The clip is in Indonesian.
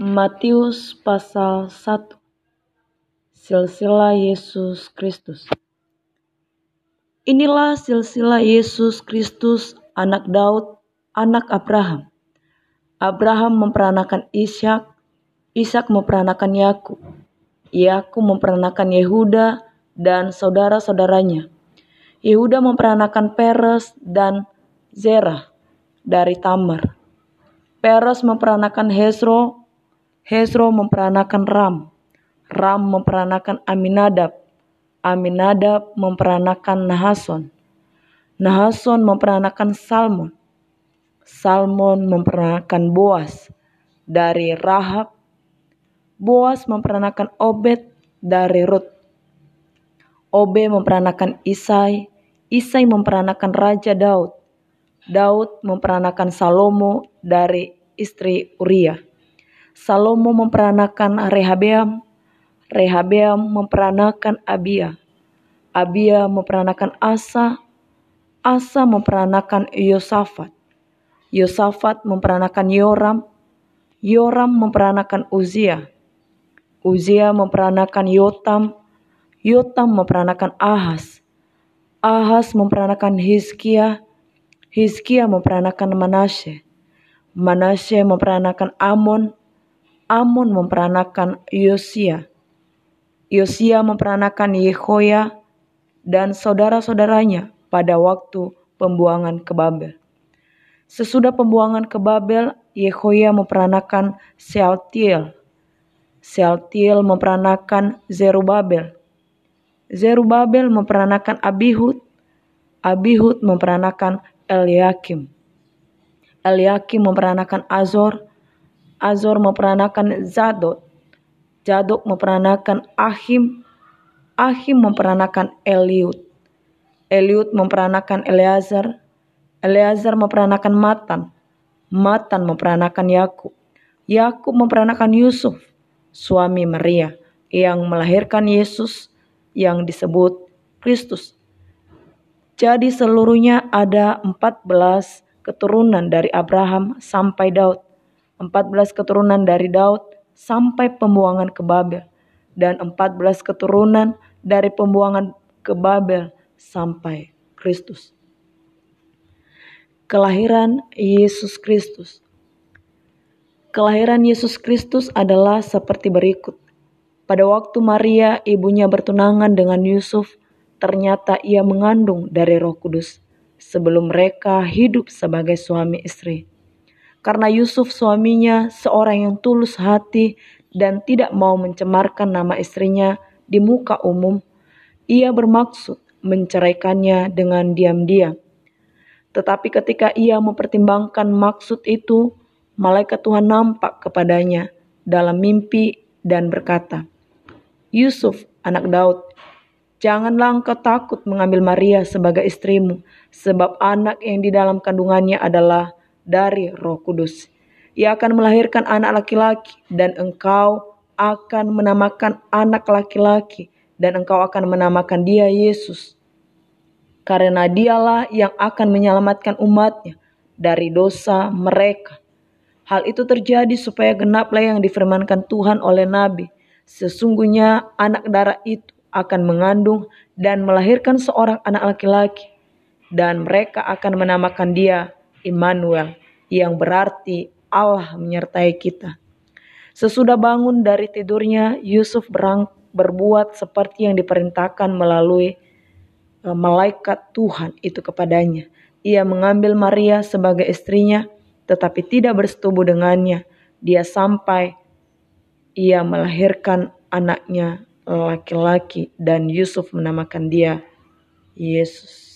Matius pasal 1 Silsilah Yesus Kristus Inilah silsilah Yesus Kristus anak Daud, anak Abraham. Abraham memperanakan Ishak, Ishak memperanakan Yakub. Yakub memperanakan Yehuda dan saudara-saudaranya. Yehuda memperanakan Peres dan Zerah dari Tamar. Peres memperanakan Hezro Hezro memperanakan Ram. Ram memperanakan Aminadab. Aminadab memperanakan Nahason. Nahason memperanakan Salmon. Salmon memperanakan Boas dari Rahab. Boas memperanakan Obed dari Rut. Obe memperanakan Isai. Isai memperanakan Raja Daud. Daud memperanakan Salomo dari istri Uriah. Salomo memperanakan Rehabeam, Rehabeam memperanakan Abia, Abia memperanakan Asa, Asa memperanakan Yosafat, Yosafat memperanakan Yoram, Yoram memperanakan Uzia, Uzia memperanakan Yotam, Yotam memperanakan Ahas, Ahas memperanakan Hizkia, Hizkia memperanakan Manasye, Manasye memperanakan Amon, Amon memperanakan Yosia. Yosia memperanakan Yehoya dan saudara-saudaranya pada waktu pembuangan ke Babel. Sesudah pembuangan ke Babel, Yehoya memperanakan Sealtiel. Sealtiel memperanakan Zerubabel. Zerubabel memperanakan Abihud. Abihud memperanakan Eliakim. Eliakim memperanakan Azor. Azor memperanakan Zadok. Zadok memperanakan Ahim. Ahim memperanakan Eliud. Eliud memperanakan Eleazar. Eleazar memperanakan Matan. Matan memperanakan Yakub. Yakub memperanakan Yusuf, suami Maria, yang melahirkan Yesus yang disebut Kristus. Jadi seluruhnya ada 14 keturunan dari Abraham sampai Daud. 14 keturunan dari Daud sampai pembuangan ke Babel dan 14 keturunan dari pembuangan ke Babel sampai Kristus. Kelahiran Yesus Kristus. Kelahiran Yesus Kristus adalah seperti berikut. Pada waktu Maria ibunya bertunangan dengan Yusuf, ternyata ia mengandung dari Roh Kudus sebelum mereka hidup sebagai suami istri. Karena Yusuf suaminya seorang yang tulus hati dan tidak mau mencemarkan nama istrinya di muka umum, ia bermaksud menceraikannya dengan diam-diam. Tetapi ketika ia mempertimbangkan maksud itu, malaikat Tuhan nampak kepadanya dalam mimpi dan berkata, Yusuf, anak Daud, janganlah engkau takut mengambil Maria sebagai istrimu, sebab anak yang di dalam kandungannya adalah dari Roh Kudus. Ia akan melahirkan anak laki-laki, dan engkau akan menamakan anak laki-laki, dan engkau akan menamakan dia Yesus. Karena dialah yang akan menyelamatkan umatnya dari dosa mereka. Hal itu terjadi supaya genaplah yang difirmankan Tuhan oleh Nabi. Sesungguhnya anak darah itu akan mengandung dan melahirkan seorang anak laki-laki. Dan mereka akan menamakan dia Immanuel yang berarti Allah menyertai kita. Sesudah bangun dari tidurnya, Yusuf berang, berbuat seperti yang diperintahkan melalui uh, malaikat Tuhan itu kepadanya. Ia mengambil Maria sebagai istrinya, tetapi tidak bersetubuh dengannya. Dia sampai ia melahirkan anaknya laki-laki dan Yusuf menamakan dia Yesus.